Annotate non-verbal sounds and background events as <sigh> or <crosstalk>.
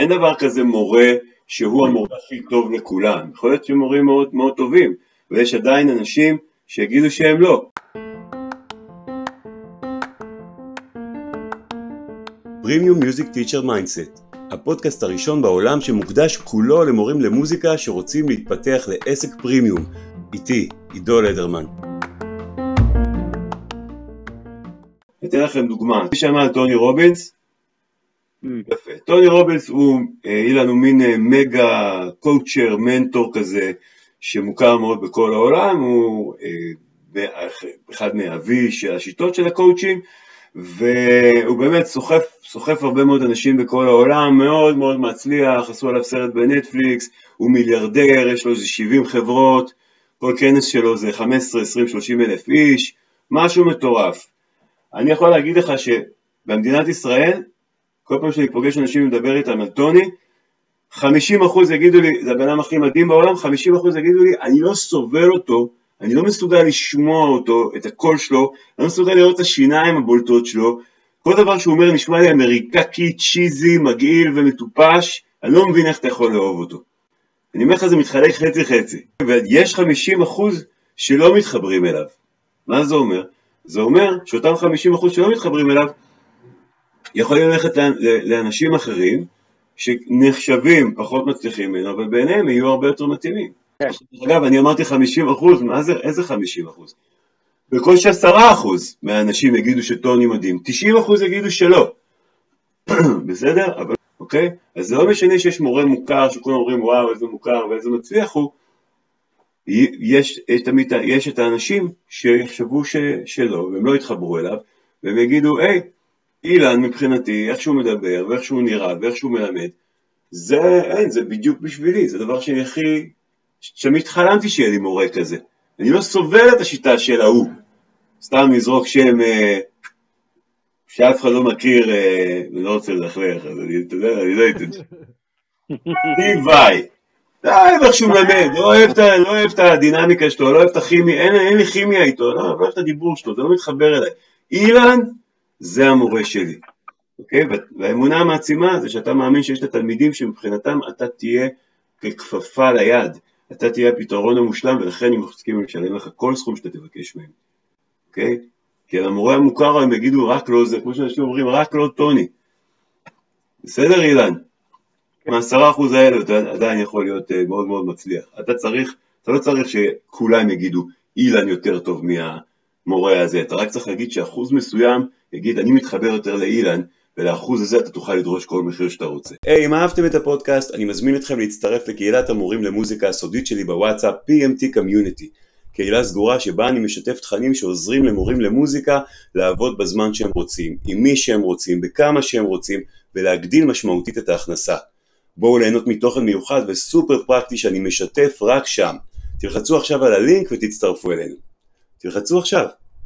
אין דבר כזה מורה שהוא המורה הכי טוב לכולם, יכול להיות שהם מורים מאוד מאוד טובים, ויש עדיין אנשים שיגידו שהם לא. Premium Music Teacher Mindset, הפודקאסט הראשון בעולם שמוקדש כולו למורים למוזיקה שרוצים להתפתח לעסק פרימיום. איתי, עידו לדרמן. אתן לכם דוגמה, מי שמע על טוני רובינס? אממ. יפה. טוני רובינס הוא, יהיה לנו מין אה, מגה coacher, מנטור כזה, שמוכר מאוד בכל העולם, הוא אה, אחד מאבי השיטות של הקואוצ'ים, והוא באמת סוחף, סוחף הרבה מאוד אנשים בכל העולם, מאוד מאוד מצליח, עשו עליו סרט בנטפליקס, הוא מיליארדר, יש לו איזה 70 חברות, כל כנס שלו זה 15, 20, 30 אלף איש, משהו מטורף. אני יכול להגיד לך שבמדינת ישראל, כל פעם שאני פוגש אנשים ומדבר איתם על טוני, 50% יגידו לי, זה הבן אדם הכי מדהים בעולם, 50% יגידו לי, אני לא סובל אותו, אני לא מסוגל לשמוע אותו, את הקול שלו, אני לא מסוגל לראות את השיניים הבולטות שלו, כל דבר שהוא אומר נשמע לי אמריקקי, צ'יזי, מגעיל ומטופש, אני לא מבין איך אתה יכול לאהוב אותו. אני אומר לך זה מתחלק חצי חצי, ויש 50% שלא מתחברים אליו. מה זה אומר? זה אומר שאותם 50% שלא מתחברים אליו יכולים ללכת לאנשים אחרים שנחשבים פחות מצליחים ממנו, אבל בעיניהם יהיו הרבה יותר מתאימים. כן. אגב, אני אמרתי 50 אחוז, מה זה, איזה 50 אחוז? בקושי 10 אחוז מהאנשים יגידו שטוני מדהים, 90 אחוז יגידו שלא. <clears throat> בסדר? אבל, אוקיי? אז זה לא משנה שיש מורה מוכר, שכולם אומרים וואו איזה מוכר ואיזה מצליח הוא, יש, תמיד, יש את האנשים שיחשבו ש, שלא, והם לא יתחברו אליו, והם יגידו, היי, אילן מבחינתי, איך שהוא מדבר, ואיך שהוא נראה, ואיך שהוא מלמד, זה, אין, זה בדיוק בשבילי, זה דבר שאני הכי, תמיד חלמתי שיהיה לי מורה כזה. אני לא סובל את השיטה של ההוא. סתם לזרוק שם אה, שאף אחד לא מכיר, אה, אני לא רוצה ללכלך, אז אני, אתה יודע, אני לא אתן. סטיב וואי. די, איך שהוא מלמד, לא אוהב, לא אוהב את הדינמיקה שלו, לא אוהב את הכימיה, אין, אין לי כימיה איתו, לא, לא אוהב את הדיבור שלו, זה לא מתחבר אליי. אילן, זה המורה שלי, אוקיי? והאמונה המעצימה זה שאתה מאמין שיש את התלמידים שמבחינתם אתה תהיה ככפפה ליד, אתה תהיה הפתרון המושלם ולכן הם מסכימים לשלם לך כל סכום שאתה תבקש מהם, אוקיי? כי למורה המוכר הם יגידו רק לא זה, כמו שאנשים אומרים, רק לא טוני. בסדר אילן? מהעשרה אחוז האלה אתה עדיין יכול להיות אה, מאוד מאוד מצליח. אתה צריך, אתה לא צריך שכולם יגידו אילן יותר טוב מהמורה הזה, אתה רק צריך להגיד שאחוז מסוים יגיד אני מתחבר יותר לאילן ולאחוז הזה אתה תוכל לדרוש כל מחיר שאתה רוצה. היי, hey, אם אהבתם את הפודקאסט, אני מזמין אתכם להצטרף לקהילת המורים למוזיקה הסודית שלי בוואטסאפ PMT Community. קהילה סגורה שבה אני משתף תכנים שעוזרים למורים למוזיקה לעבוד בזמן שהם רוצים, עם מי שהם רוצים, בכמה שהם רוצים, ולהגדיל משמעותית את ההכנסה. בואו ליהנות מתוכן מיוחד וסופר פרקטי שאני משתף רק שם. תלחצו עכשיו על הלינק ותצטרפו אלינו. תלחצו עכשיו.